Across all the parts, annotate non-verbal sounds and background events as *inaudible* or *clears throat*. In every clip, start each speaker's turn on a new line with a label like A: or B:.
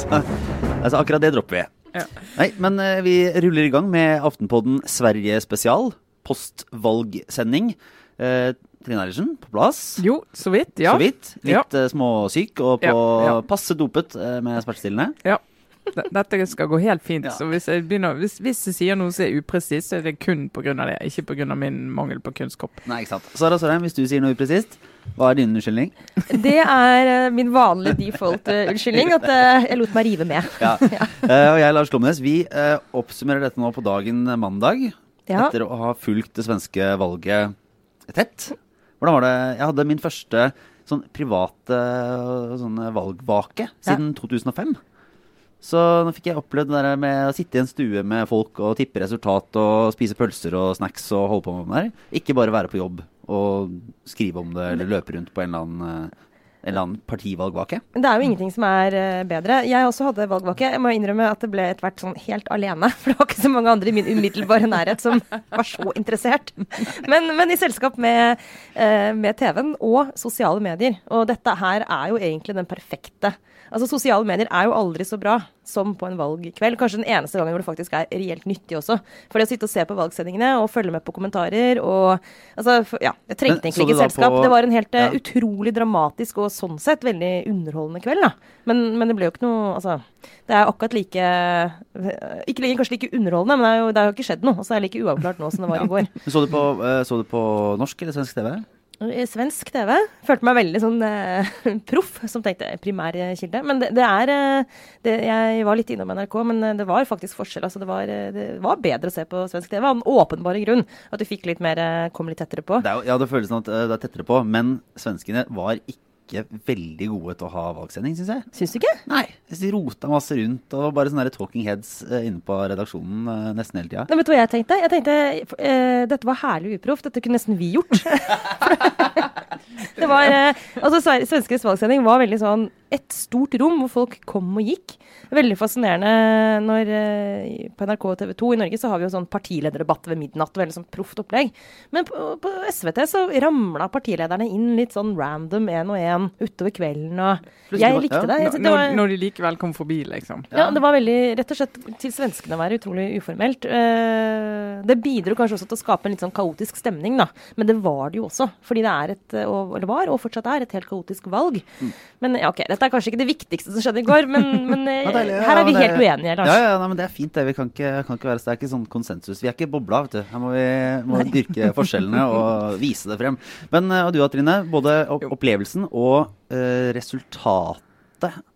A: Så, altså, akkurat det dropper vi.
B: Ja.
A: Nei, men eh, vi ruller i gang med Aftenpodden Sverige spesial. Postvalgsending. Eh, Trine Eilertsen på plass.
B: Jo, så vidt. Ja.
A: Så vidt. Litt
B: Ja.
A: eh, småsyk og på
B: Ja, ja.
A: passe dopet eh, med smertestillende.
B: ja. Dette skal gå helt fint.
A: Ja.
B: Så hvis jeg, begynner, hvis, hvis jeg sier noe som er upresist, så er det kun pga. det, ikke pga. min mangel på kunnskap.
A: Nei, ikke sant. Sara Sørheim, hvis du sier noe upresist, hva er din unnskyldning?
C: Det er uh, min vanlige default-unnskyldning, at uh, jeg lot meg rive med.
A: Ja. *laughs* Eh, og jeg, Lars Klomnes, vi eh, oppsummerer dette nå på dagen mandag.
C: Ja.
A: Etter å ha fulgt det svenske valget tett. Hvordan var det? Jeg hadde min første sånn private sånn valgvake siden 2005. Så nå fikk jeg opplevd det der med å sitte i en stue med folk og tippe resultat og spise pølser og snacks og holde på med det der. Ikke bare være på jobb og skrive om det eller løpe rundt på en eller annen, øh, en eller annen partivalgvake.
C: Det er jo ingenting som er eh, bedre. Jeg også hadde valgvake. Jeg må innrømme at det ble etter hvert sånn helt alene. *laughs* For det var ikke så mange andre i min umiddelbare nærhet som var så interessert. Men, men i selskap med, eh, med TV-en og sosiale medier. Og dette her er jo egentlig den perfekte Altså Sosiale medier er jo aldri så bra som på en valgkveld. Kanskje den eneste gangen hvor det faktisk er reelt nyttig også. For det å sitte og se på valgsendingene og følge med på kommentarer og altså, ja, Jeg trengte egentlig ikke selskap.
A: på-
C: Det var en helt eh,
A: Ja.
C: utrolig dramatisk og sånn sett veldig underholdende kveld. da. Men, men det ble jo ikke noe Altså, det er akkurat like Ikke lenger kanskje like underholdende, men det, jo, det har jo ikke skjedd noe. Altså, det er like uavklart nå som det var *laughs* i går.
A: Så du på, øh, så du på norsk eller svensk TV?
C: I Svensk TV. Følte meg veldig sånn eh, *laughs* proff, som tenkte primærkilde. Men det, det er eh, det, Jeg var litt innom NRK, men eh, det var faktisk forskjell. Altså, det, var, eh, det var bedre å se på svensk TV av den åpenbare grunn. At du fikk litt mer eh, Kom litt tettere på.
A: Det er ja, det føles som at det er tettere på, men svenskene var ikke veldig gode til å ha valgsending, syns jeg.
C: Syns du ikke?
A: Nei, de rota masse rundt, og var bare sånne talking heads eh, inne på redaksjonen eh, nesten hele tida.
C: Vet du hva jeg tenkte? Jeg tenkte uh, Dette var herlig uproft. Dette kunne nesten vi gjort. *laughs* det var uh, Altså, svenskenes valgsending var veldig sånn et stort rom hvor folk kom og gikk. Veldig fascinerende når På NRK og TV 2 i Norge så har vi jo sånn partilederdebatt ved midnatt. Veldig sånn proft opplegg. Men på, på SVT så ramla partilederne inn litt sånn random én og én utover kvelden. Og jeg likte det. Jeg, det var,
B: når de likevel kom forbi, liksom.
C: ja, det var veldig rett og slett til svenskene å være utrolig uformelt. Eh, det bidro kanskje også til å skape en litt sånn kaotisk stemning, da. Men det var det jo også. Fordi det er et, og, eller var, og fortsatt er, et helt kaotisk valg. Men ja, ok, dette er kanskje ikke det viktigste som skjedde i går, men, *laughs* men eh,
A: Ja, deilig, ja,
C: her er vi helt uenige, Lars.
A: Ja, ja, nei, men det er fint. det. Vi kan ikke, kan ikke være, det er ikke sånn konsensus. Vi er ikke bobla, vet du. Her må vi må dyrke forskjellene og vise det frem. Men eh, og du da, Trine. Både opplevelsen og eh, resultatet.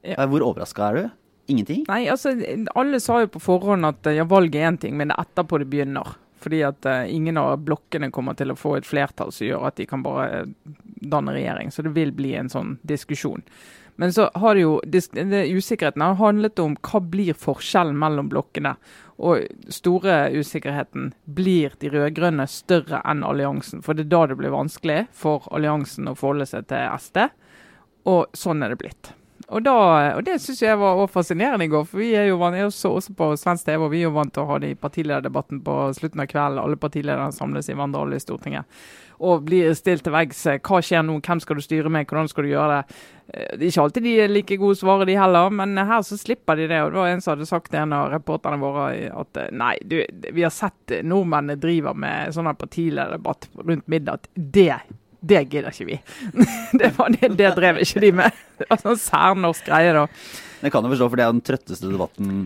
B: Ja.
A: Eh, Hvor overraska er du? Ingenting?
B: Nei, altså, alle sa jo på forhånd at eh, ja, valget er én ting, men det er etterpå det begynner. Fordi at uh, ingen av blokkene kommer til å få et flertall som gjør at de kan bare danne regjering. Så det vil bli en sånn diskusjon. Men så har det jo det, usikkerheten har handlet om hva blir forskjellen mellom blokkene. Og store usikkerheten blir de rød-grønne større enn alliansen. For det er da det blir vanskelig for alliansen å forholde seg til SD. Og sånn er det blitt. Og, da, og det syns jeg var fascinerende i går. For vi er jo vant, jeg så også på svensk TV, og vi er jo vant til å ha det i partilederdebatten på slutten av kvelden. Alle partilederne samles i Vandal i Stortinget. Og blir stilt til veggs. Hva skjer nå? Hvem skal du styre med? Hvordan skal du gjøre det? Eh, Det er ikke alltid de er like gode svaret, de heller. Men her så slipper de det. Og det var en som hadde sagt til en av reporterne våre at eh, nei, du, vi har sett nordmennene driver med sånn partilederdebatt rundt midnatt. Det det gidder ikke vi. *laughs* det, det, det drev ikke de med. Det var sånn særnorsk greie, da.
A: Det kan jeg forstå, for det er den trøtteste debatten.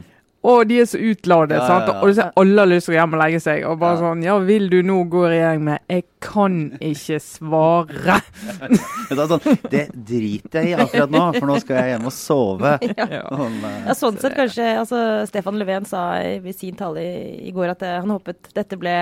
B: Og de er så utladet,
A: Ja, ja,
B: sant?
A: ja.
B: og ser alle har lyst til å hjem og legge seg. Og bare
A: Ja.
B: sånn Ja, vil du nå gå i regjering med Jeg kan ikke svare. *laughs*
A: Det, er sånn, det driter jeg i akkurat nå, for nå skal jeg hjem og sove. *laughs*
B: Ja.
A: Sånn, eh,
C: Ja, sånn sett kanskje altså, Stefan Löfven sa i- ved sin tale i, i går at eh, han håpet dette ble,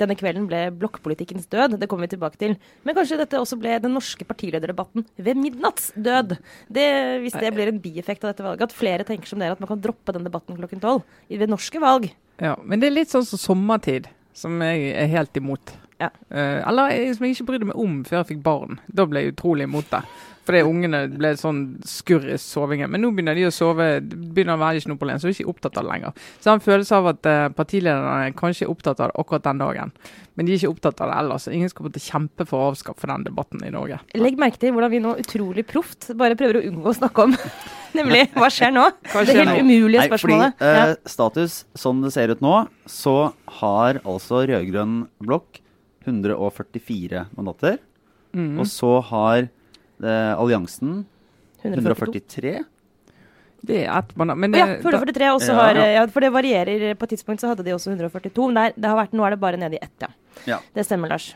C: denne kvelden ble blokkpolitikkens død. Det kommer vi tilbake til. Men kanskje dette også ble den norske partilederdebatten ved midnattsdød. Det, hvis det blir en bieffekt av dette valget, at flere tenker som dere at man kan droppe den debatten klokken tolv i- ved norske valg.
B: Ja, men det er litt sånn som sommertid, som jeg er helt imot.
C: Ja.
B: Uh, eller jeg, som jeg ikke brydde meg om før jeg fikk barn. Da ble jeg utrolig imot det. Fordi ungene ble sånn skurr i sovingen. Men nå begynner de å sove, det begynner å være ikke noe problem, så er de ikke opptatt av det lenger. Så jeg har en følelse av at eh, partilederne kanskje er opptatt av det akkurat den dagen. Men de er ikke opptatt av det ellers. Ingen skal måtte kjempe for å avskaffe den debatten i Norge.
C: Legg merke til hvordan vi nå utrolig proft bare prøver å unngå å snakke om *laughs* Nemlig hva skjer nå?
B: Hva
C: Det
B: er
C: helt
B: umulige
C: umulige
A: Nei, fordi
C: spørsmålet.
A: eh, status, sånn det ser ut nå, så har altså rød-grønn blokk 144 mandater.
B: Mm.
A: Og så har eh, alliansen
C: 142.
A: 143.
B: Det er et mandat. Men
C: ja, 143 også
A: Ja.
C: har ja, For det varierer. På et tidspunkt så hadde de også 142. Men det, det har vært, nå er det bare nede i ett, ja.
A: Ja.
C: Det stemmer, Lars.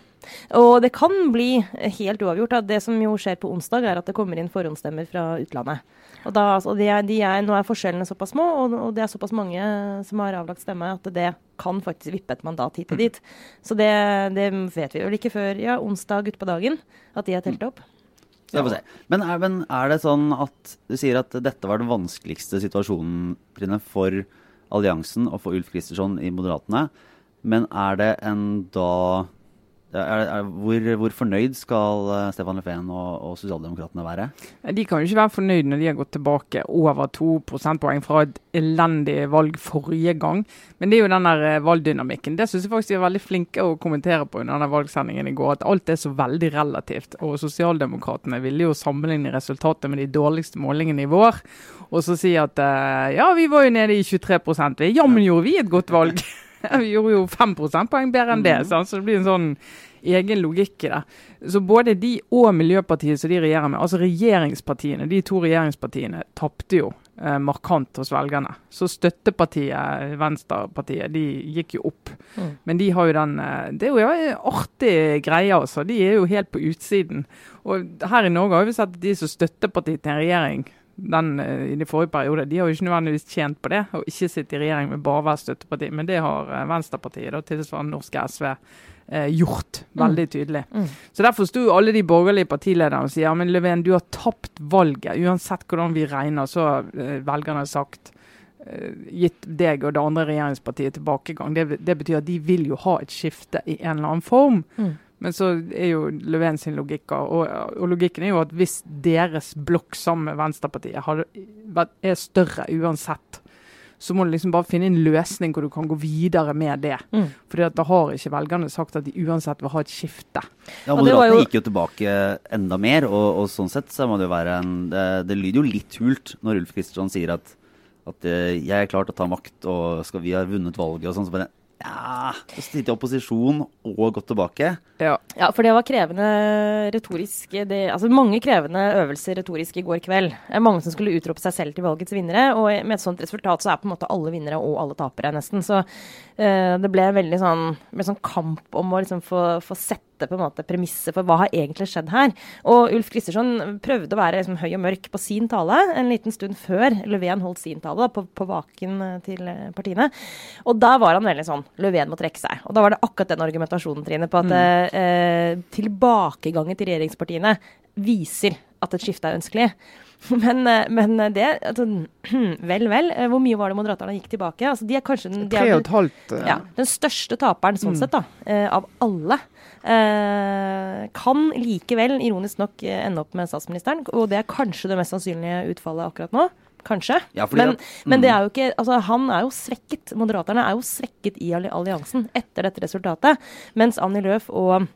C: Og det kan bli helt uavgjort. Da. Det som jo skjer på onsdag, er at det kommer inn forhåndsstemmer fra utlandet. Og da, altså, de er, de er, nå er forskjellene såpass små, og, og det er såpass mange som har avlagt stemme, at det kan faktisk vippe et mandat hit og dit. Så det, det vet vi vel ikke før ja, onsdag utpå dagen at de har telt opp.
A: Se. Men er, men er det sånn at du sier at dette var den vanskeligste situasjonen Trine, for alliansen og for Ulf Kristersson i Moderatene, men er det en da er, er, hvor, hvor fornøyd skal eh, Stefan Löfven og, og sosialdemokratene være?
B: De kan jo ikke være fornøyd når de har gått tilbake over to prosentpoeng fra et elendig valg forrige gang. Men det er jo den der eh, valgdynamikken. Det syns jeg faktisk de er veldig flinke å kommentere på under denne valgsendingen i går. At alt er så veldig relativt. Og sosialdemokratene ville jo sammenligne resultatet med de dårligste målingene i vår. Og så si at eh, ja, vi var jo nede i 23% vi. Jammen gjorde vi et godt valg. *laughs* *laughs* vi gjorde jo 5 prosentpoeng bedre enn det. sant? Så det blir en sånn egen logikk i det. Så både de og Miljøpartiet som de regjerer med, altså regjeringspartiene, de to regjeringspartiene, tapte jo eh, markant hos velgerne. Så støttepartiet, Venstrepartiet, de gikk jo opp.
C: Mm.
B: Men de har jo den eh, Det er jo en artig greie, altså. De er jo helt på utsiden. Og her i Norge har vi sett at de som støtteparti til en regjering den, eh, i de forrige periode, de har jo ikke nødvendigvis tjent på det, å ikke sitte i regjering med bare være støtteparti. Men det har eh, Venstrepartiet, da, tilsvarende norske SV, eh, gjort veldig tydelig.
C: Mm.
B: Så Derfor sto alle de borgerlige partilederne og sier ja, men Löfven, du har tapt valget. Uansett hvordan vi regner, så har eh, velgerne sagt eh, gitt deg og det andre regjeringspartiet tilbakegang. Det, det betyr at de vil jo ha et skifte i en eller annen form.
C: Mm.
B: Men så er jo Löfven sin logikk og, og logikken er jo at hvis deres blokk sammen med Venstrepartiet har, er større uansett, så må du liksom bare finne en løsning hvor du kan gå videre med det.
C: Mm.
B: Fordi at da har ikke velgerne sagt at de uansett vil ha et skifte.
A: Ja, Moderatene
C: jo-
A: gikk jo tilbake enda mer, og, og sånn sett så må det jo være en Det, det lyder jo litt hult når Ulf Kristersson sier at, at eh, jeg er klar til å ta makt, og skal vi har vunnet valget og sånn. Så bare ja, så sitte i opposisjon og gått tilbake.
B: Ja.
C: Ja, for det var krevende retorisk det, Altså mange krevende øvelser retorisk i går kveld. Mange som skulle utrope seg selv til valgets vinnere, og med et sånt resultat så er på en måte alle vinnere og alle tapere, nesten. Så det ble en veldig sånn, med sånn kamp om å liksom få, få sette på en måte premisset for hva har egentlig skjedd her. Og Ulf Kristersson prøvde å være liksom høy og mørk på sin tale en liten stund før Löfven holdt sin tale da, på, på vaken eh, til eh, partiene. Og da var han veldig sånn Löfven må trekke seg. Og da var det akkurat den argumentasjonen, Trine, på at eh, tilbakegangen til regjeringspartiene viser at et skifte er ønskelig. *laughs* Men, eh, men det altså, *clears throat* Vel, vel. eh, Hvor mye var det Moderaterne gikk tilbake? Altså, de er kanskje den, de
B: Tre
C: er
B: og et halvt. eh,
C: ja, den største taperen sånn sett, da, eh, av alle. Eh, kan likevel, ironisk nok, eh, ende opp med statsministeren. Og det er kanskje det mest sannsynlige utfallet akkurat nå. Kanskje.
A: Ja, fordi
C: men,
A: at-
C: men det
A: mm.
C: er jo ikke Altså, han er jo svekket. Moderaterne er jo svekket i alliansen etter dette resultatet. Mens Annie Løf og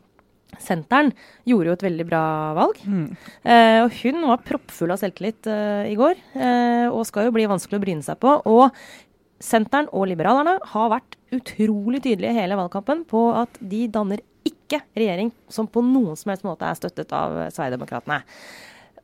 C: Senteren gjorde jo et veldig bra valg.
B: Mm.
C: Eh, og hun var proppfull av selvtillit eh, i går, eh, og skal jo bli vanskelig å bryne seg på. Og Senteren og Liberalerne har vært utrolig tydelige hele valgkampen på at de danner ikke regjering som på noen som helst måte er støttet av Sverigedemokraterna.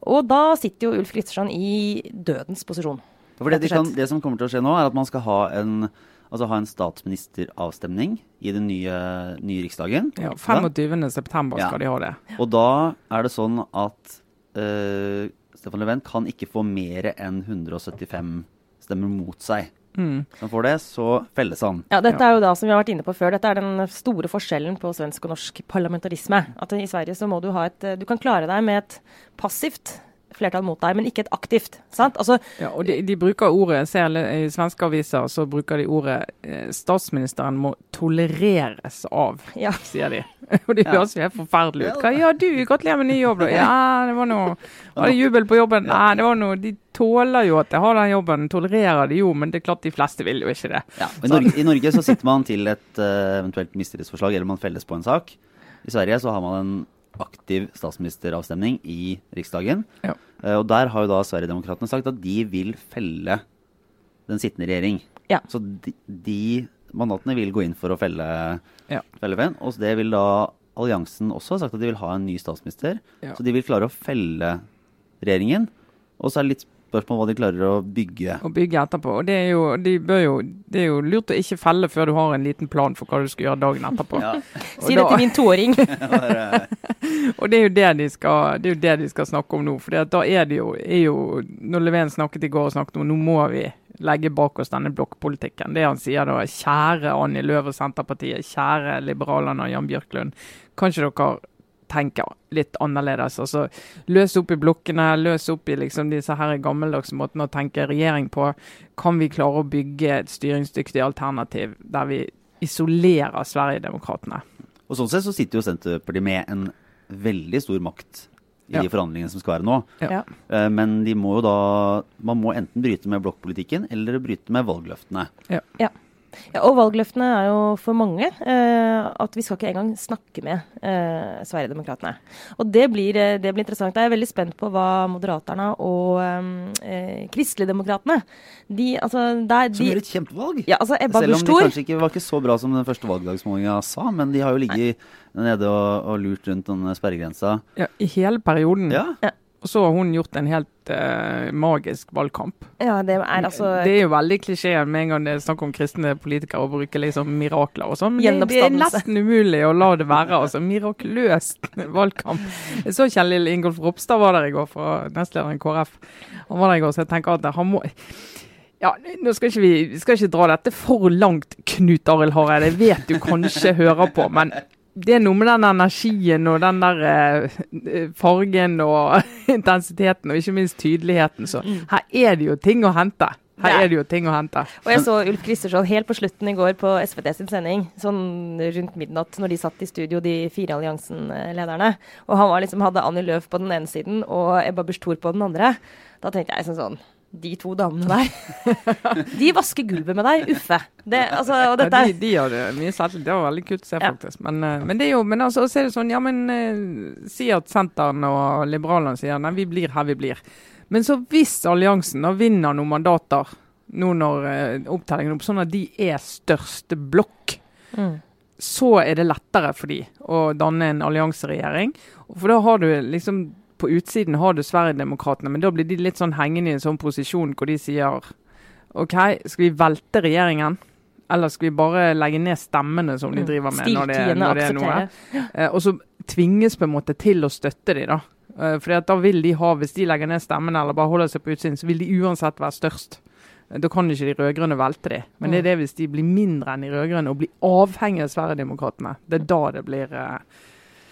C: Og da sitter jo Ulf Kristersson i dødens posisjon.
A: For det, de kan, det som kommer til å skje nå, er at man skal ha en, altså ha en statsministeravstemning i den nye, nye riksdagen.
B: Ja, 25. september
A: Ja.
B: skal de ha det.
A: Og da er det sånn at uh, Stefan Löfven kan ikke få mer enn 175 stemmer mot seg.
B: Mm.
A: Hvis han får det, så felles han.
C: Ja, dette er jo da, som vi har vært inne på før, dette er den store forskjellen på svensk og norsk parlamentarisme. At i Sverige så må du ha et Du kan klare deg med et passivt flertall mot deg, men ikke et aktivt. sant? Altså,
B: Ja, og de, de bruker ordet, jeg ser I svenske aviser så bruker de ordet eh, 'statsministeren må tolereres av',
C: ja.
B: sier de. *laughs* Og det høres jo helt forferdelig ut. Hva, ja, du, gratulerer med ny jobb, da. Ja, det var noe Var det jubel på jobben? Nei, det var noe De tåler jo at jeg har den jobben, tolererer det jo, men det er klart de fleste vil jo ikke det.
A: Ja, i, Norge, I Norge så sitter man til et uh, eventuelt mistillitsforslag, eller man felles på en sak. I Sverige så har man en aktiv statsministeravstemning i Riksdagen.
B: Ja.
A: Eh, og der har jo da Sverigedemokraterna sagt at de vil felle den sittende regjering.
C: Ja.
A: Så de, de mandatene vil gå inn for å felle,
B: Ja.
A: felle. Og det vil da alliansen også ha sagt at de vil ha en ny statsminister.
B: Ja.
A: Så de vil klare å felle regjeringen. Og så er det litt spørsmål hva de klarer å bygge.
B: Å bygge etterpå. Og det er, jo, de bør jo, det er jo lurt å ikke felle før du har en liten plan for hva du skal gjøre dagen etterpå. *laughs*
A: Ja. *laughs*
C: Si det til min toåring. *laughs*
B: Og det er jo det de skal, det er jo det de skal snakke om nå. For da er det jo, er jo Når Leven snakket i går og snakket om nå må vi legge bak oss denne blokkpolitikken. Det han sier da, kjære Annie Løv og Senterpartiet, kjære liberalerne og Jan Bjørklund. Kanskje dere tenker litt annerledes. altså Løse opp i blokkene, løse opp i liksom disse her gammeldagse måtene å tenke regjering på. Kan vi klare å bygge et styringsdyktig alternativ der vi isolerer Sverigedemokraterna?
A: Og sånn sett så sitter jo Senterpartiet med en veldig stor makt i
B: Ja.
A: de forhandlingene som skal være nå.
C: Ja.
A: Eh, Men de må jo da Man må enten bryte med blokkpolitikken eller bryte med valgløftene.
C: Ja. Ja, og valgløftene er jo for mange eh, at vi skal ikke engang snakke med eh, Sverigedemokraterna. Og det blir, eh, det blir interessant. Jeg er veldig spent på hva Moderaterna og eh, Kristeligdemokratene de, altså, der,
A: Som gjør et kjempevalg.
C: ja, altså Ebba
A: Selv om de kanskje ikke var ikke så bra som den første valgdagsmålinga sa, men de har jo ligget nede og, og lurt rundt den sperregrensa.
B: Ja, I hele perioden.
A: Ja. Ja.
B: Og så har hun gjort en helt uh, magisk valgkamp.
C: Ja, det er altså
B: det er jo veldig klisjé med en gang det er snakk om kristne politikere og bruke liksom mirakler og sånn. Men det, er nesten umulig å la det være. altså Mirakuløs valgkamp. Jeg så Kjell Ingolf Ropstad var der i går, fra nestlederen i KrF. Han var der i går, så jeg tenker at han må ja, nå skal ikke vi, vi skal ikke dra dette for langt, Knut Arild Hareide. Jeg vet du kanskje hører på, men det er noe med den energien og den der eh, fargen og *laughs* intensiteten, og ikke minst tydeligheten. Så her er det jo ting å hente. Her
C: Ja.
B: er det jo ting å hente.
C: Og jeg så Ulf Kristersson helt på slutten i går på SVT sin sending, sånn rundt midnatt, når de satt i studio, de fire alliansen-lederne. Og han var liksom, hadde Annie Løf på den ene siden og Ebba Busch Thor på den andre. Da tenkte jeg sånn sånn De to damene der. *laughs* De vasker gulvet med deg, Uffe. Det, altså, og dette
B: Ja, de, de gjør det mye selv, Det var veldig kult å se,
C: Ja.
B: faktisk. Men, eh, men det er jo, men altså, så er det sånn, ja, men eh, si at Senteren og Liberalene sier nei, vi blir her vi blir. Men så hvis alliansen da vinner noen mandater nå når uh, opptellingen opp, sånn at de er største blokk,
C: mm.
B: så er det lettere for de å danne en allianseregjering. For da har du liksom På utsiden har du Sverigedemokraterna, men da blir de litt sånn hengende i en sånn posisjon hvor de sier OK, skal vi velte regjeringen? Eller skal vi bare legge ned stemmene som de driver med når det, når det er noe? Eh, og så tvinges på en måte til å støtte de da. Eh, at da vil de ha, Hvis de legger ned stemmene eller bare holder seg på utsiden, så vil de uansett være størst. Eh, Da kan ikke de rød-grønne velte de. Men det er det hvis de blir mindre enn de rød-grønne og blir avhengig av Sverigedemokraterna. Det er da det blir eh,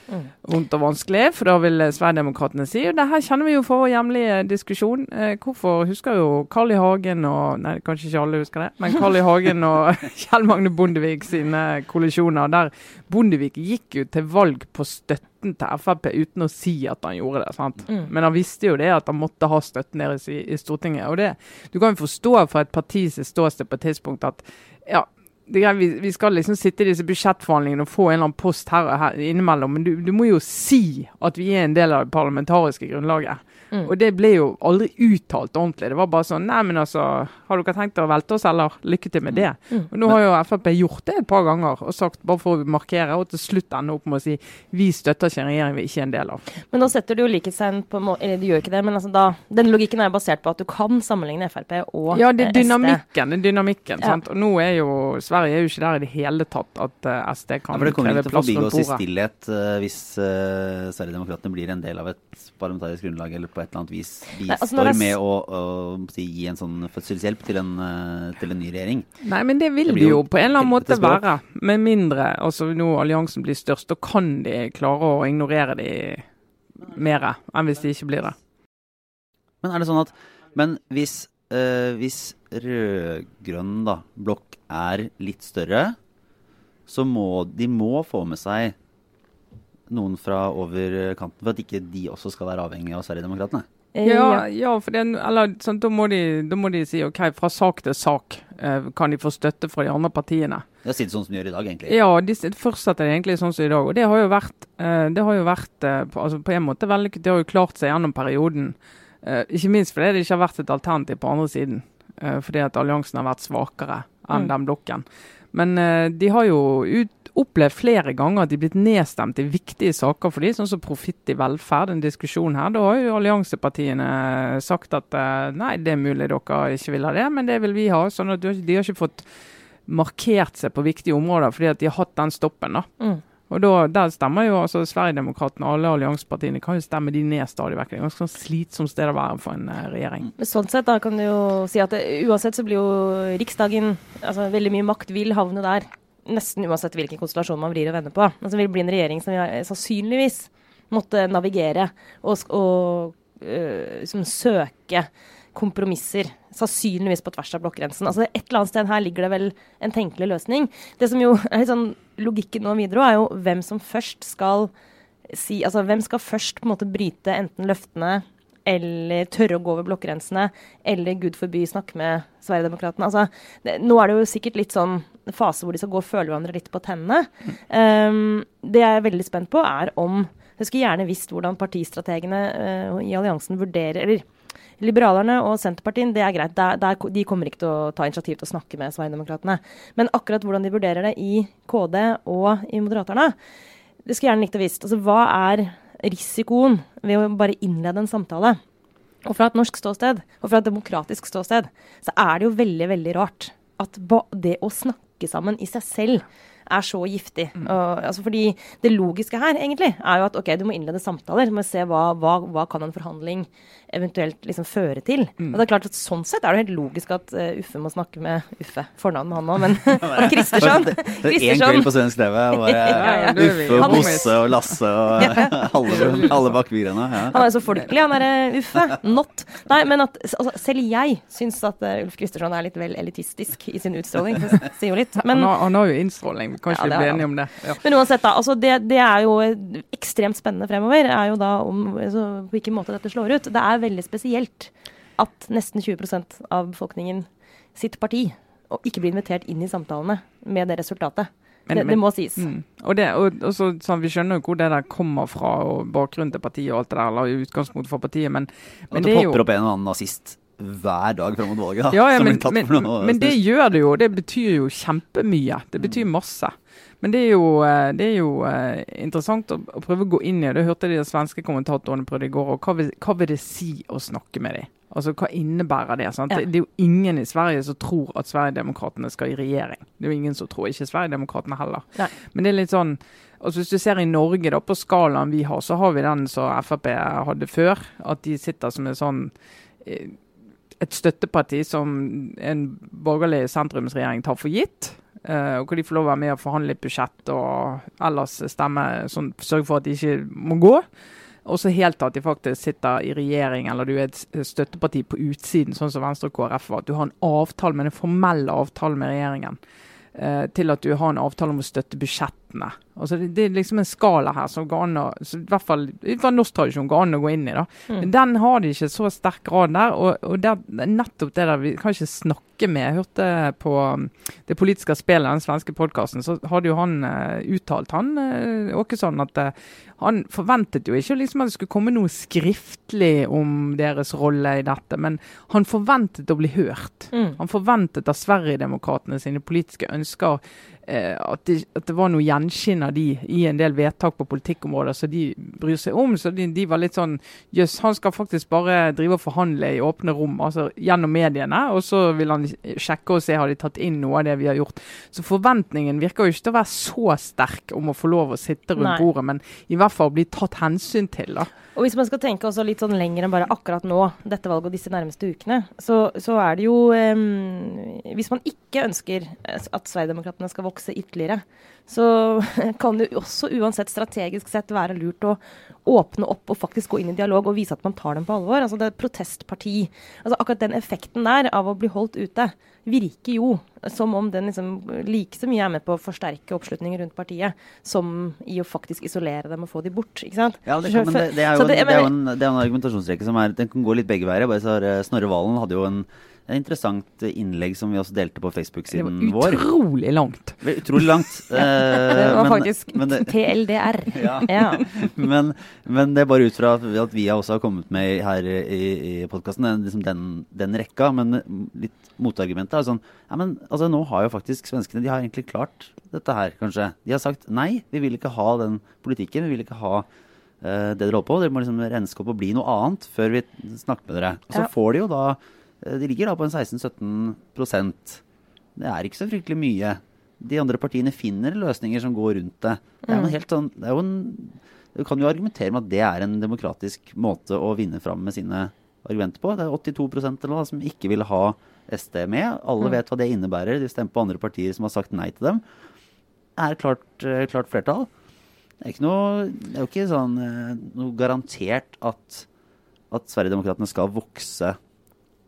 C: Mm.
B: vondt og vanskelig. For da vil Sverigedemokraterna si og det her kjenner vi jo fra vår hjemlige diskusjon. Eh, hvorfor husker jo Carl I. Hagen og Nei, kanskje ikke alle husker det. Men Carl I. Hagen og *laughs* Kjell Magne Bondevik sine kollisjoner, der Bondevik gikk jo til valg på støtten til Frp uten å si at han gjorde det. sant?
C: Mm.
B: Men han visste jo det at han måtte ha støtten deres i, i Stortinget. og det, Du kan jo forstå fra et partis ståsted på et tidspunkt at ja, vi, skal liksom sitte i disse budsjettforhandlingene og få en eller annen post her her innimellom, men du, du må jo si at vi er en del av det parlamentariske grunnlaget.
C: Mm.
B: Og det ble jo aldri uttalt ordentlig. Det var bare sånn Nei, men altså, har dere tenkt å velte oss, eller? Lykke til med det.
C: Mm.
B: Og nå har jo Frp gjort det et par ganger, og sagt bare for å markere, og til slutt ende opp med å si vi støtter ikke en regjering vi ikke er en del av.
C: Men nå setter du jo likhetstegn på Eller du gjør ikke det, men altså da Den logikken er basert på at du kan sammenligne Frp og
B: Ja, det
C: eh,
B: er
C: SD.
B: dynamikken. Det er dynamikken
C: Ja.
B: sant? Og nå er jo Sverige er jo ikke der i det hele tatt at uh, SD
A: Ja,
B: kan
A: for det kommer ikke til å
B: plass
A: forbigås i stillhet uh, hvis uh, Sverigedemokraterna blir en del av et parlamentarisk grunnlag eller på et eller annet vis
C: Nei,
A: bistår
C: altså når
A: med å, å si, gi en sånn fødselshjelp til en, eh, til en ny regjering.
B: Nei, men det vil
A: Det
B: det,
A: blir
B: jo
A: jo
B: på en eller annen måte være. Med mindre altså nå alliansen blir størst, da kan de klare å ignorere de mer enn hvis de ikke blir det.
A: Men er det sånn at Men hvis, øh, hvis rød-grønn blokk er litt større, så må de må få med seg noen fra over kanten for at ikke de også skal være avhengig av Sverigedemokraterna?
C: Eh,
B: Ja, ja for det, eller, sånn, da, må de, da må de si OK, fra sak til sak eh, kan de få støtte fra de andre partiene.
A: Det er sånn som de gjør i dag, egentlig.
B: Ja, de fortsetter egentlig sånn som i dag. Og det har jo vært, eh, det har jo vært eh, på, altså på en måte vellykket. Det har jo klart seg gjennom perioden. Eh, ikke minst fordi det ikke har vært et alternativ på andre siden. Eh, fordi at alliansen har vært svakere enn
C: Mm.
B: den blokken. Men eh, de har jo ut, opplevd flere ganger at de er blitt nedstemt i viktige saker for de, sånn som profitt i velferd, en diskusjon her. Da har jo alliansepartiene sagt at eh, nei, det er mulig dere ikke vil ha det, men det vil vi ha. sånn at de har- ikke fått markert seg på viktige områder fordi at de har hatt den stoppen. da.
C: Mm.
B: Og da, Der stemmer jo altså Sverigedemokraterna og alle alliansepartiene kan jo stemme de ned stadig vekk. Det er ganske sånn slitsomt sted å være for en eh, regjering.
C: Men sånn sett da kan du jo si at det, uansett så blir jo Riksdagen altså Veldig mye makt vil havne der. Nesten uansett hvilken konstellasjon man vrir og vender på. Altså, det vil bli en regjering som vil, sannsynligvis måtte navigere og, og øh, liksom søke kompromisser. Sannsynligvis på tvers av blokkgrensen. Altså, et eller annet sted her ligger det vel en tenkelig løsning. Det som jo *laughs* er litt sånn Logikken nå videre er jo hvem som først skal si Altså hvem skal først på en måte bryte enten løftene eller tørre å gå over blokkgrensene, eller gud forby snakke med Sverigedemokraterna. Altså, nå er det jo sikkert litt sånn fase hvor de skal gå og føle hverandre litt på tennene. Um, det jeg er veldig spent på, er om Jeg skulle gjerne visst hvordan partistrategene uh, i alliansen vurderer Eller Liberalerne og Senterpartiet, det er greit. Der, der, de kommer ikke til å ta initiativ til å snakke med Sverigedemokraterna. Men akkurat hvordan de vurderer det i KD og i Moderaterna, det skulle jeg gjerne likt å visst. Altså, hva er risikoen ved å bare innlede en samtale? Og fra et norsk ståsted, og fra et demokratisk ståsted, så er det jo veldig, veldig rart at det å snakke sammen i seg selv er så giftig. Og, altså fordi Det logiske her egentlig er jo at ok, du må innlede samtaler. Du må se hva, hva, hva kan en forhandling eventuelt liksom føre til. Og det er klart at Sånn sett er det helt logisk at uh, Uffe må snakke med Uffe. Fornavn med han òg, men *laughs* og Kristersson.
A: Det er én kveld på svensk TV, bare *laughs*
B: Ja, ja,
A: Uffe og Bosse og Lasse og *laughs* alle, alle bak bygrena. Ja.
C: Han er jo så folkelig, han derre Uffe. Not. Nei, men at altså, selv jeg syns at uh, Ulf Kristersson er litt vel elitistisk i sin utstråling. Det sier jo litt. Men,
B: han, har, han har jo innstråling, vi kan
C: Ja,
B: vi
C: det har
B: bli
C: han.
B: enige om det. Ja.
C: men uansett, da. Altså det, det er jo ekstremt spennende fremover. er jo da om altså, på hvilken måte dette slår ut. Det er veldig spesielt at nesten 20% av befolkningen sitt parti og ikke blir invitert inn i samtalene med det resultatet.
B: Men-
C: det, det må sies.
B: Mm. Og, det, og, og så, så Vi skjønner jo hvor det der kommer fra, og bakgrunnen til partiet og alt det der, eller utgangspunktet for partiet, men, men
A: det
B: det er jo
A: popper opp en og annen nazist hver dag fram mot valget. Da,
B: Ja, ja
A: som
B: men,
A: blir tatt
B: men,
A: for noe
B: men det gjør det jo. Det betyr jo kjempemye. Det betyr masse. Men det er jo, eh, det er jo eh, interessant å, å prøve å gå inn i det. Det hørte de svenske kommentatorene prøvde i går. og Hva vil, hva vil det si å snakke med dem? Altså, Hva innebærer det? sant?
C: Ja.
B: Det, det er jo ingen i Sverige som tror at Sverigedemokraterna skal i regjering. Det er jo ingen som tror. Ikke Sverigedemokraterna heller.
C: Nei.
B: Men det er litt sånn altså Hvis du ser i Norge, da, på skalaen vi har, så har vi den som Frp hadde før. At de sitter som en sånn eh, et støtteparti som en borgerlig sentrumsregjering tar for gitt. Uh, og hvor de får lov å være med og forhandle et budsjett og ellers stemme sånn, sørge for at de ikke må gå. Og så helt til at de faktisk sitter i regjering, eller du er et støtteparti på utsiden, sånn som Venstre og KrF var. At du har en avtale men en formell avtale med regjeringen. Uh, til at du har en avtale om å støtte budsjettene. Altså det, det er liksom en skala her som går an å, i hvert fall fra norsk tradisjon går an å gå inn i. da. Men den har de ikke så sterk grad der. Og, og det, er nettopp det der vi kan ikke snakke med. Jeg hørte på um, det politiske spillet, den svenske podkasten, så hadde jo han uh, uttalt, han uh, Åkesson, at uh, han forventet jo ikke liksom at det skulle komme noe skriftlig om deres rolle i dette, men han forventet å bli hørt.
C: Mm.
B: Han forventet av Sverigedemokraterna sine politiske ønsker at, det, at det var noe gjenskinn av de i en del vedtak på politikkområder som de bryr seg om. Så de, de var litt sånn Jøss, han skal faktisk bare drive og forhandle i åpne rom, altså gjennom mediene. Og så vil han sjekke og se har de tatt inn noe av det vi har gjort. Så forventningen virker jo ikke til å være så sterk om å få lov å sitte rundt
C: Nei.
B: bordet, men i hvert fall bli tatt hensyn til. da.
C: Og hvis man skal tenke også litt sånn lenger enn bare akkurat nå, dette valget og disse nærmeste ukene, så, så er det jo um, Hvis man ikke ønsker at Sverigedemokraterna skal vokse ytterligere, så *laughs* kan det også uansett strategisk sett være lurt å åpne opp og faktisk gå inn i dialog og vise at man tar dem på alvor. Altså det er et protestparti. Altså akkurat den effekten der av å bli holdt ute virker jo som om den liksom like så mye er med på å forsterke oppslutningen rundt partiet, som i å faktisk isolere dem og få dem bort. ikke sant?
A: Ja, det, kan, men det, det, er jo, det, er jo en, det er en argumentasjonsrekke som er, den kan gå litt begge veier. Bare så har, eh, Snorre Valen hadde jo en et interessant innlegg som vi også delte på Facebook-siden vår.
B: Det var utrolig langt.
A: Utrolig langt.
C: det *laughs* var men, faktisk men det, TLDR. *laughs*
A: Ja. ja. men, men, det er bare ut fra at vi også har kommet med her i, i podkasten, liksom den, den, rekka. Men litt motargumentet er sånn ja, men altså, nå har jo faktisk svenskene de har egentlig klart dette her, kanskje. De har sagt nei, vi vil ikke ha den politikken. Vi vil ikke ha uh, det dere holder på. Dere må liksom renske opp og bli noe annet før vi snakker med dere. Og så ja. får de jo da Eh, de ligger da på en 16-17% Det er ikke så fryktelig mye. De andre partiene finner løsninger som går rundt det. Det er, jo helt sånn, det er jo en, Du kan jo argumentere med at det er en demokratisk måte å vinne fram med sine argumenter på. Det er 82% eller noe som ikke vil ha SD med. Alle mm. vet hva det innebærer. De stemmer på andre partier som har sagt nei til dem. Det er klart, eh, klart flertall. Det er, noe, det er jo ikke sånn, eh, noe garantert at, at Sverigedemokraterna skal vokse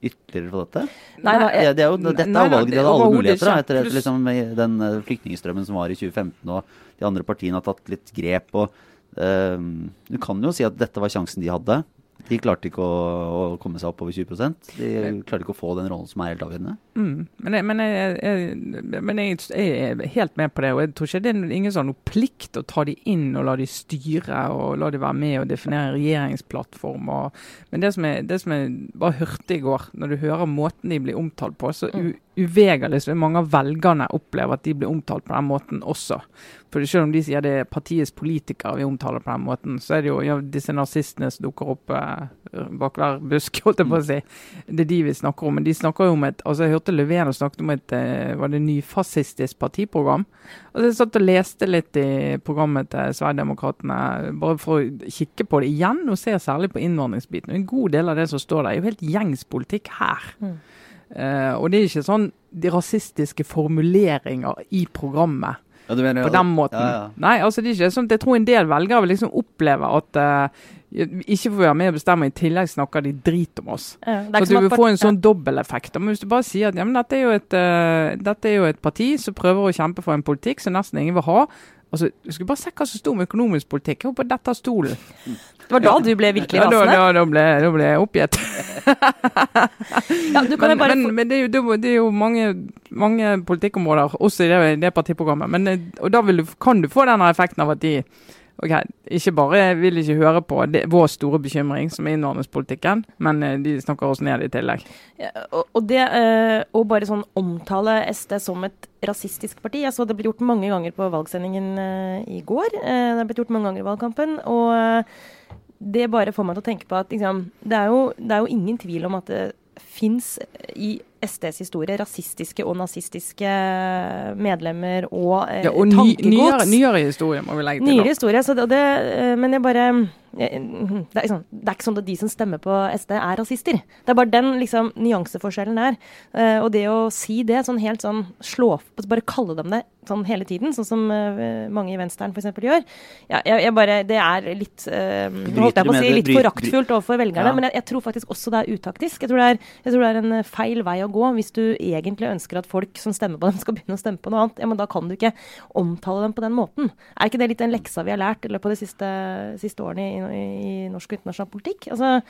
A: ytterligere på dette? Nei, nei, jeg, det er jo, dette er valget de hadde alle muligheter da, etter liksom, den uh, flyktningstrømmen som var i 2015, og de andre partiene har tatt litt grep. og uh, Du kan jo si at dette var sjansen de hadde. De klarte ikke å, å, komme seg opp over 20% De klarte ikke å få den rollen som er helt avgjørende.
B: Mm. Men, jeg, men, jeg, jeg, men jeg, er helt med på det. og Jeg tror ikke det er ingen sånn plikt å ta de inn og la de styre og la de være med og definere regjeringsplattform. Og, men det som, jeg, det som jeg bare hørte i går, når du hører måten de blir omtalt på, så u, uvegerlig så mange av velgerne opplever at de blir omtalt på den måten også. For Selv om de sier det er partiets politikere vi omtaler på den måten, så er det jo ja, disse nazistene som dukker opp eh, bak hver busk, *laughs* holdt jeg på å si. Det er de vi snakker om. Men de snakker jo om et altså Jeg hørte Löfven snakket om et eh, var det nyfascistisk partiprogram. Og så Jeg satt og leste litt i programmet til Sverigedemokraterna bare for å kikke på det igjen, og ser særlig på innvandringsbiten. En god del av det som står der, er jo helt gjengs politikk her. Mm. Uh, og det er ikke sånn de rasistiske formuleringer i programmet. Ja, mener, på den måten. Ja, ja. Nei, altså det er ikke sånn Jeg tror en del velgere vil liksom oppleve at uh, ikke får være med og bestemme, i tillegg snakker de drit om oss. Ja, så du vil få en sånn dobbeleffekt. Men hvis du bare sier at ja, dette, er et, uh, dette, er jo et, parti som prøver å kjempe for en politikk som nesten ingen vil ha, Altså, du skulle bare se hva som sto om økonomisk politikk. Jeg på dette stolen.
C: Det var da du ble virkelig rasende?
B: Ja, da, da, ble, da ble jeg oppgitt. *laughs* ja, men, men, men det, er jo, det er jo, mange, mange politikkområder, også i det, det partiprogrammet. Men, eh, og da du, kan du få denne effekten av at de ok, ikke bare vil ikke høre på det, vår store bekymring, som er innvandringspolitikken, men eh, de snakker oss ned i tillegg.
C: Ja, og, og, det eh, å bare sånn omtale SD som et rasistisk parti jeg så Det ble gjort mange ganger på valgsendingen eh, i går. det har blitt gjort mange ganger i valgkampen. og det bare får meg til å tenke på at liksom, det, er jo, det er jo ingen tvil om at det fins i SDs historie rasistiske og nazistiske medlemmer og, eh,
B: ja, og tankegods. Nyere, nyere historie, må vi legge til.
C: Nyere historie, det, det, eh, men jeg bare det er, liksom, det er, ikke sånn at de som stemmer på SD, er rasister. Det er bare den liksom, nyanseforskjellen der. Uh, og det å si det sånn helt sånn slå Bare kalle dem det sånn hele tiden, sånn som uh, mange i Venstren f.eks. gjør. Ja, jeg, jeg, bare, det er litt uh, holdt jeg på å si, litt foraktfullt overfor velgerne. Ja. Men jeg, jeg, tror faktisk også det er utaktisk. Jeg tror det er, jeg tror det er en feil vei å gå hvis du egentlig ønsker at folk som stemmer på dem, *laughs* skal begynne å stemme på noe annet. Ja, men da kan du ikke omtale dem på den måten. Er ikke det litt den leksa vi har lært i løpet av de siste, siste årene i i, norsk og internasjonal politikk. Altså,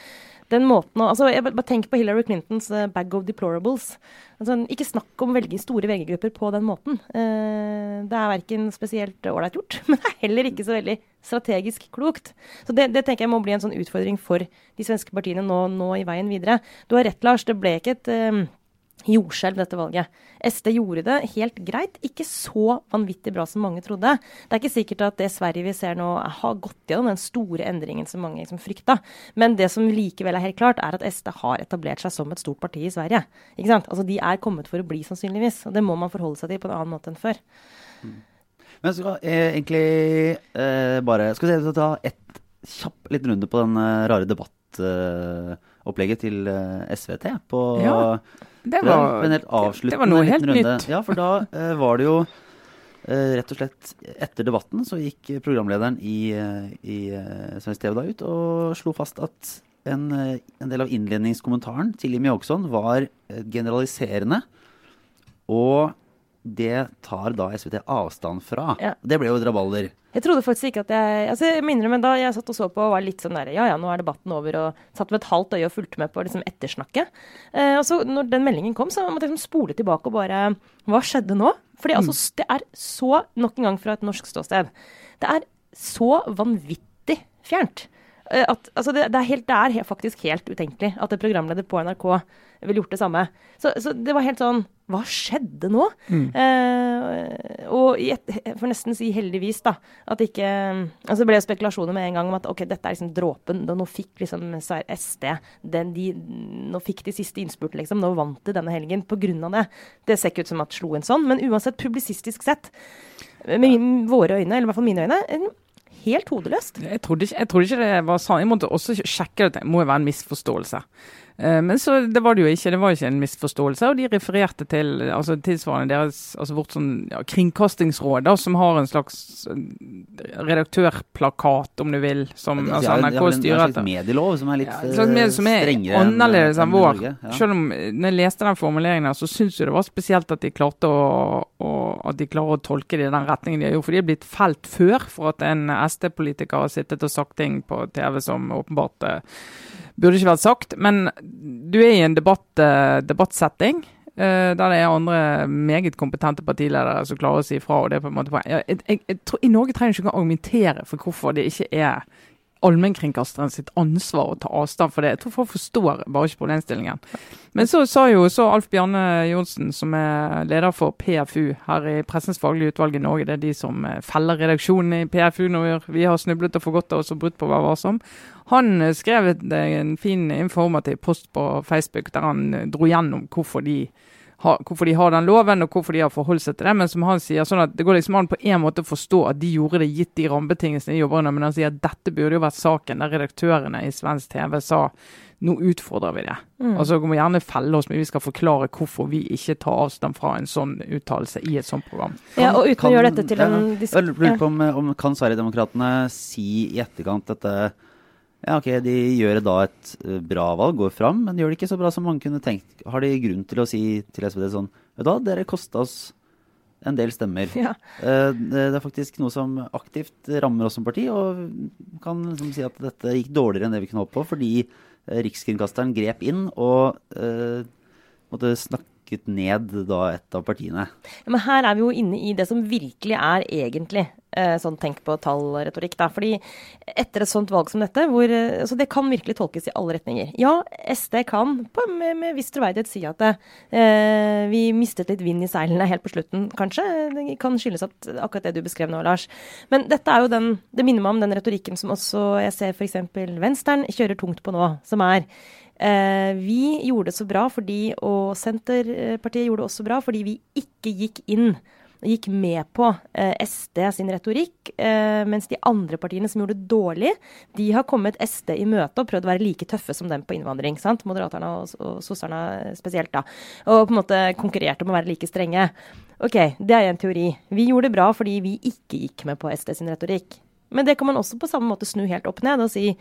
C: den måten altså, jeg bare Tenk på Hillary Clintons uh, 'bag of deplorables'. Altså, ikke snakk om å velge store velgergrupper på den måten. Uh, det er verken spesielt ålreit gjort, *laughs* men det er heller ikke så veldig strategisk klokt. Så det, det, tenker jeg må bli en sånn utfordring for de svenske partiene nå, nå i veien videre. Du har rett, Lars. Det ble ikke et uh, jordskjelv, dette valget. SD gjorde det helt greit, ikke så vanvittig bra som mange trodde. Det er ikke sikkert at det Sverige vi ser nå, har gått gjennom den store endringen som mange liksom frykta. Men det som likevel er helt klart, er at SD har etablert seg som et stort parti i Sverige. Ikke sant? Altså, De er kommet for å bli, sannsynligvis. Og det må man forholde seg til på en annen måte enn før. Mm.
A: Men skal jeg egentlig eh, bare Skal vi ta et kjapp liten runde på den eh, rare debattopplegget til eh, SVT på ja.
B: Det var, det
A: det var noe helt nytt.
B: Ja,
A: for da uh, var det jo Eh, rett og slett etter debatten så gikk programlederen i, eh, i eh, Svensk TV da ut og slo fast at en, eh, en del av innledningskommentaren til Jimmy Åkesson var eh, generaliserende. Og det tar da SVT avstand fra.
C: Ja.
A: Det ble jo et rabalder.
C: Jeg trodde faktisk ikke at jeg altså jeg minner meg da jeg satt og så på og var litt sånn der Ja ja, nå er debatten over, og satt med et halvt øye og fulgte med på liksom ettersnakket. Eh, og så når den meldingen kom, så måtte jeg liksom spole tilbake og bare Hva skjedde nå? Fordi altså, s- det er så, nok en gang fra et norsk ståsted, det er så vanvittig fjernt. Eh, At, altså det, det, er helt, det er faktisk helt utenkelig at en programleder på NRK ville gjort det samme. Så, så det var helt sånn Hva skjedde nå? Eh, og jeg får nesten si heldigvis, da, at ikke Altså det ble spekulasjoner med en gang om at ok, dette er liksom dråpen. Nå fikk liksom SD den, de, Nå fikk de siste innspurten, liksom. Nå vant de denne helgen av det. Det ser ikke ut som at slo en sånn, men uansett publisistisk sett, med min- våre øyne, eller i hvert fall mine øyne, helt hodeløst.
B: Jeg trodde, ikke, jeg trodde ikke det var sant. Jeg måtte også sjekke det. Det må jo være en misforståelse. Eh, Men så det var det jo ikke. Det var ikke en misforståelse. Og de refererte til altså tilsvarende deres, altså vårt sånn ja, kringkastingsråd, da, som har en slags redaktørplakat, om du vil, som altså, NRK
A: en
B: styrer
A: slags
B: etter.
A: medielov som er litt
B: Ja, slags som er
A: strengere
B: annerledes enn vår.
A: Norge. Ja.
B: Selv om eh, når jeg leste den formuleringen, her, så syns jeg det var spesielt at de klarte å, å, at de klarer å tolke det i den retningen de har gjort. For de er blitt felt før for at en SD-politiker har sittet og sagt ting på TV som åpenbart eh, burde ikke vært sagt. Men du er i en debatt, eh, debattsetting. eh, der det er andre meget kompetente partiledere som klarer å si ifra. og det er på en måte jeg, jeg, jeg tror, I Norge trenger du ikke å argumentere for hvorfor det ikke er allmennkringkasteren sitt ansvar å ta avstand for det. Jeg tror folk forstår bare ikke problemstillingen. Men så sa jo så Alf Bjarne Johnsen, som er leder for PFU her i Pressens faglige utvalg i Norge, det er de som eh, feller redaksjonen i PFU når vi- har snublet og forgått oss og brutt på Vær varsom. Han eh, skrev eh, en fin informativ post på Facebook der han dro gjennom hvorfor de har, hvorfor de har den loven, og hvorfor de har forholdt seg til det. Men som han sier, sånn at det går liksom an på en måte å forstå at de gjorde det gitt de rammebetingelsene de jobber under, men han sier at dette burde jo vært saken der redaktørene i svensk TV sa nå utfordrer vi det.
C: Mm.
B: Altså vi må gjerne felle oss, men vi skal forklare hvorfor vi ikke tar avstand fra en sånn uttalelse i et sånt program.
C: Ja, og uten
A: Kan-
C: å gjøre dette til en
A: ja,
C: disk...
A: Jeg lurer på om, om kan Sverigedemokraterna si i etterkant dette Ja, ok, de gjør da et eh, bra valg, går fram, men gjør det ikke så bra som mange kunne tenkt. Har de grunn til å si til SVD sånn Vet du hva, dere kosta oss en del stemmer. *laughs*
C: Ja.
A: Eh, Det er faktisk noe som aktivt rammer oss som parti, og kan liksom si at dette gikk dårligere enn det vi kunne håpe på, fordi eh, Rikskringkasteren grep inn og uh, måtte snakket ned da et av partiene.
C: Ja, men her er vi jo inne i det som virkelig er egentlig eh, sånn tenk på tall-retorikk. Fordi etter et sånt valg som dette, hvor eh, altså Det kan virkelig tolkes i alle retninger. Ja, SD kan på, med, med viss troverdighet si at eh, vi mistet litt vind i seilene helt på slutten, kanskje. Det kan skyldes at akkurat det du beskrev nå, Lars. Men dette er jo den, det minner meg om den retorikken som også jeg ser f.eks. Venstre kjører tungt på nå, som er vi gjorde det så bra fordi, og Senterpartiet gjorde det også bra fordi vi ikke gikk inn og gikk med på eh, SD sin retorikk, eh, mens de andre partiene som gjorde det dårlig, de har kommet SD i møte og prøvd å være like tøffe som dem på innvandring. sant? Moderaterne og, og sosserne spesielt, da. Og på en måte konkurrerte om å være like strenge. Ok, det er en teori. Vi gjorde det bra fordi vi ikke gikk med på SD sin retorikk. Men det kan man også på samme måte snu helt opp ned og si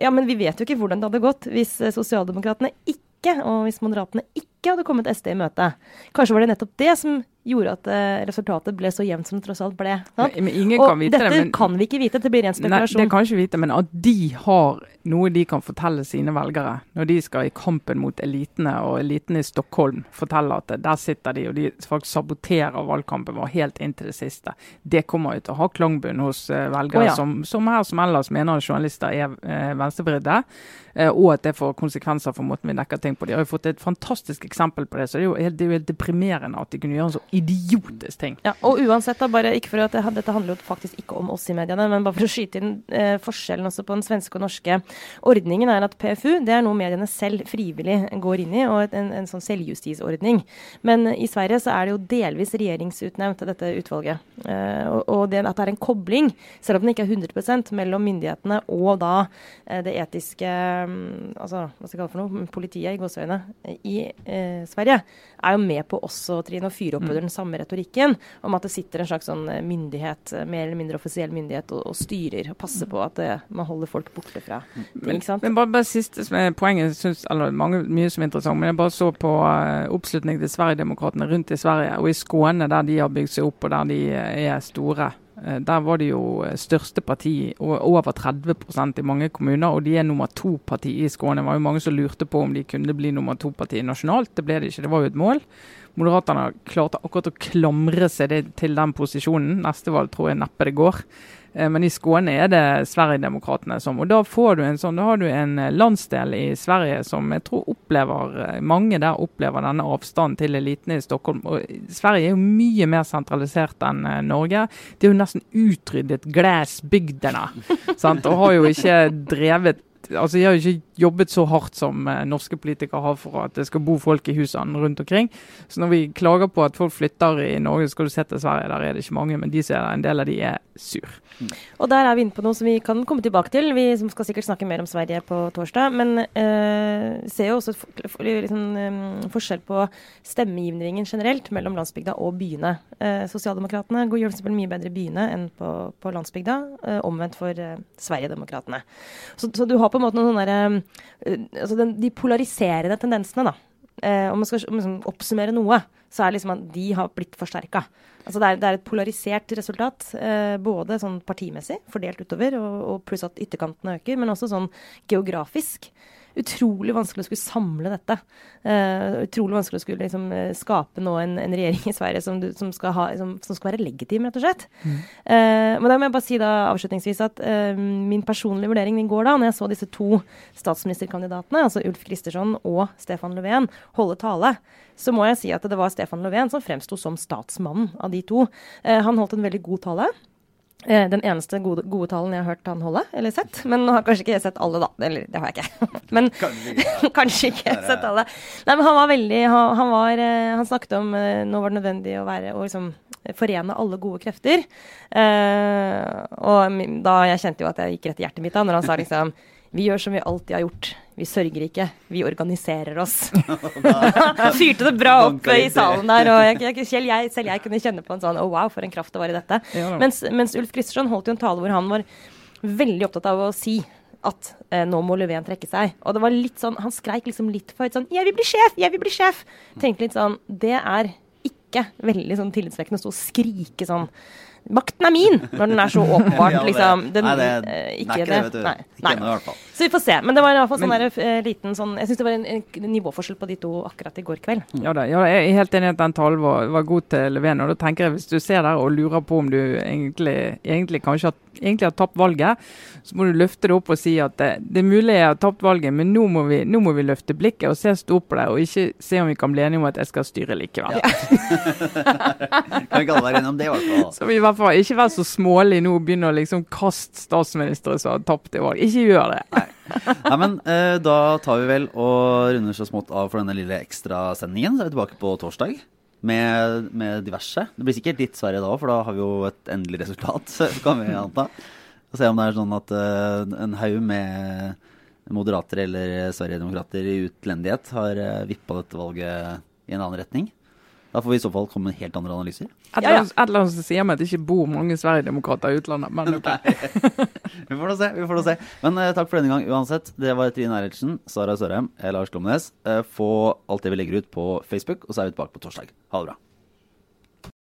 C: ja, men vi vet jo ikke hvordan det hadde gått hvis eh, sosialdemokratene ikke, og hvis moderatene ikke hadde kommet SD i møte. Kanskje var det nettopp det som gjorde at eh, resultatet ble så jevnt som det tross alt ble. Sant?
B: Men ingen
C: og
B: kan vite
C: dette
B: det. Men,
C: kan vi ikke vite, det blir ren
B: Nei, det kan vi ikke vite, men at de har noe de kan fortelle sine velgere når de skal i kampen mot elitene, og elitene i Stockholm forteller at der sitter de og de faktisk saboterer valgkampen vår helt inn til det siste. Det kommer jo til å ha klangbunn hos eh, velgere
C: oh, ja.
B: som, som her som ellers mener journalister er uh, venstrevridde, eh, og at det får konsekvenser for måten vi dekker ting på. De har jo fått et fantastisk eksempel på det, så det er jo helt, det er jo helt deprimerende at de kunne gjøre en så idiotisk ting.
C: Ja, og uansett, da, bare ikke for at det, dette handler jo faktisk ikke om oss i mediene, men bare for å skyte inn eh, forskjellen også på den svenske og norske ordningen, er at PFU det er noe mediene selv frivillig går inn i, og et, en, en sånn selvjustisordning. Men i Sverige så er det jo delvis regjeringsutnevnt, dette utvalget. Eh, og og det, at det er en kobling, selv om den ikke er 100 mellom myndighetene og da eh, det etiske altså, hva skal jeg kalle for noe, politiet i gåseøyne i eh, Sverige, er jo med på også Trine, å fyre opp under den samme retorikken om at det sitter en slags sånn eh, myndighet, eh, mer eller mindre offisiell myndighet, og, og styrer og passer på at det, man holder folk borte fra
B: men, men bare, bare siste som poenget, synes, eller mange, mye som er interessant, men jeg bare så på uh, oppslutning til Sverigedemokraterna rundt i Sverige, og i Skåne, der de har bygd seg opp og der de er store. Eh, der var det jo eh, største parti, over 30% i mange kommuner. Og de er nummer to-parti i Skåne. Det var jo mange som lurte på om de kunne bli nummer to-parti nasjonalt. Det ble det ikke, det var jo et mål. Moderaterne klarte akkurat å klamre seg til den posisjonen. Neste valg tror jeg neppe det går. Eh, men i Skåne er det Sverigedemokraterna som Og da får du en sånn, da har du en eh, landsdel i Sverige som jeg tror opplever eh, Mange der opplever denne avstanden til elitene i Stockholm. Og Sverige er jo mye mer sentralisert enn Norge. De har jo nesten utryddet glassbygdene. *laughs* og har jo ikke drevet altså De har jo ikke jobbet så hardt som eh, norske politikere har for at det skal bo folk i husene rundt omkring. Så når vi klager på at folk flytter i Norge, skal du se til Sverige, der er det ikke mange. Men de ser en del av de er sur.
C: Og der er vi inne på noe som vi kan komme tilbake til. Vi skal sikkert snakke mer om Sverige på torsdag. Men eh, ser jo også liksom, forskjell på stemmegivningen generelt mellom landsbygda og byene. Eh, Sosialdemokratene gjør f.eks. mye bedre i byene enn på, på landsbygda. Eh, omvendt for eh, Sverigedemokraterna. Så, så du har på en måte noen sånne der, altså den, De polariserende tendensene, da. Eh, om man skal om liksom, oppsummere noe, så er det liksom at de har blitt forsterka. Altså det, er, det er et polarisert resultat. eh, både sånn partimessig, fordelt utover, og, og pluss at ytterkantene øker, men også sånn geografisk utrolig vanskelig å skulle samle dette. Uh, utrolig vanskelig å skulle liksom, uh, skape nå en, en, regjering i Sverige som, du, som, skal ha, som, som, skal være legitim, rett og slett. Mm. Uh, men da må jeg bare si da avslutningsvis at min personlige vurdering i går da, når jeg så disse to statsministerkandidatene, altså Ulf Kristersson og Stefan Löfven, holde tale, så må jeg si at det var Stefan Löfven som fremsto som statsmannen av de to. han holdt en veldig god tale. Eh, den eneste gode, gode, talen jeg har hørt han holde, eller sett. Men nå har kanskje ikke jeg sett alle, da. Eller det har jeg ikke. *laughs* Men kanskje ikke *laughs* sett alle. Nei, men han var veldig Han, var, eh, han snakket om uh, nå var det nødvendig å være og liksom forene alle gode krefter. Uh, og da jeg kjente jo at jeg gikk rett i hjertet mitt da når han sa liksom Vi gjør som vi alltid har gjort. Vi sørger ikke, vi organiserer oss. *laughs* *laughs* Fyrte det bra opp i salen der, og jeg, selv, jeg, selv, jeg, kunne kjenne på en sånn oh, wow, for en kraft det var i dette. Mens, mens Ulf Kristersson holdt jo en tale hvor han var veldig opptatt av å si at eh, nå må Löfven trekke seg. Og det var litt sånn, Han skreik liksom litt for høyt sånn 'Jeg vil bli sjef! Jeg vil bli sjef!' Tenkte litt sånn Det er ikke veldig sånn tillitsvekkende å stå og skrike sånn Makten er min! Når den er så *laughs* åpenbart, liksom. Den,
A: nei, det, er ikke, det, vet du. Nei, ikke ennå, i hvert fall.
C: Så vi får se. Men det var i hvert fall sånn der, uh, liten sånn Jeg syns det var en, en, nivåforskjell på de to akkurat i går kveld.
B: Ja, da, ja jeg er helt enig i at den talen var, var, god til Leven. Og da tenker jeg, hvis du ser der og lurer på om du egentlig, egentlig kanskje har, egentlig har tapt valget, så må du løfte det opp og si at det, det er mulig jeg har tapt valget, men nå må, vi, nå må vi løfte blikket og se stort på det, og ikke se om vi kan bli enige om at jeg skal styre likevel. Ja. *laughs*
A: kan ikke alle være enige om det, i hvert fall.
B: Så vi i hvert fall ikke være så smålig nå og begynne å liksom kaste statsministre som har tapt i valg. Ikke gjør det.
A: Nei. Nei, men eh, Da tar vi vel og runder så smått av for denne lille ekstrasendingen. Så er vi tilbake på torsdag med, med diverse. Det blir sikkert litt Sverige da, for da har vi jo et endelig resultat, *laughs* kan vi anta. Og se om det er sånn at uh, en haug med moderater eller Sverigedemokrater i utlendighet har uh, vippa dette valget i en annen retning. Da får vi i så fall komme med helt andre analyser.
B: Et eller annet som sier meg at det ikke bor mange Sverigedemokrater i utlandet, men *laughs* ok. *laughs*
A: vi får da se. vi får da se. Men uh, takk for denne gang uansett. Det var Trine Eilertsen, Sara Sørheim, Lars Glomnes. Uh, få alt det vi legger ut på Facebook, og så er vi tilbake på torsdag. Ha det bra.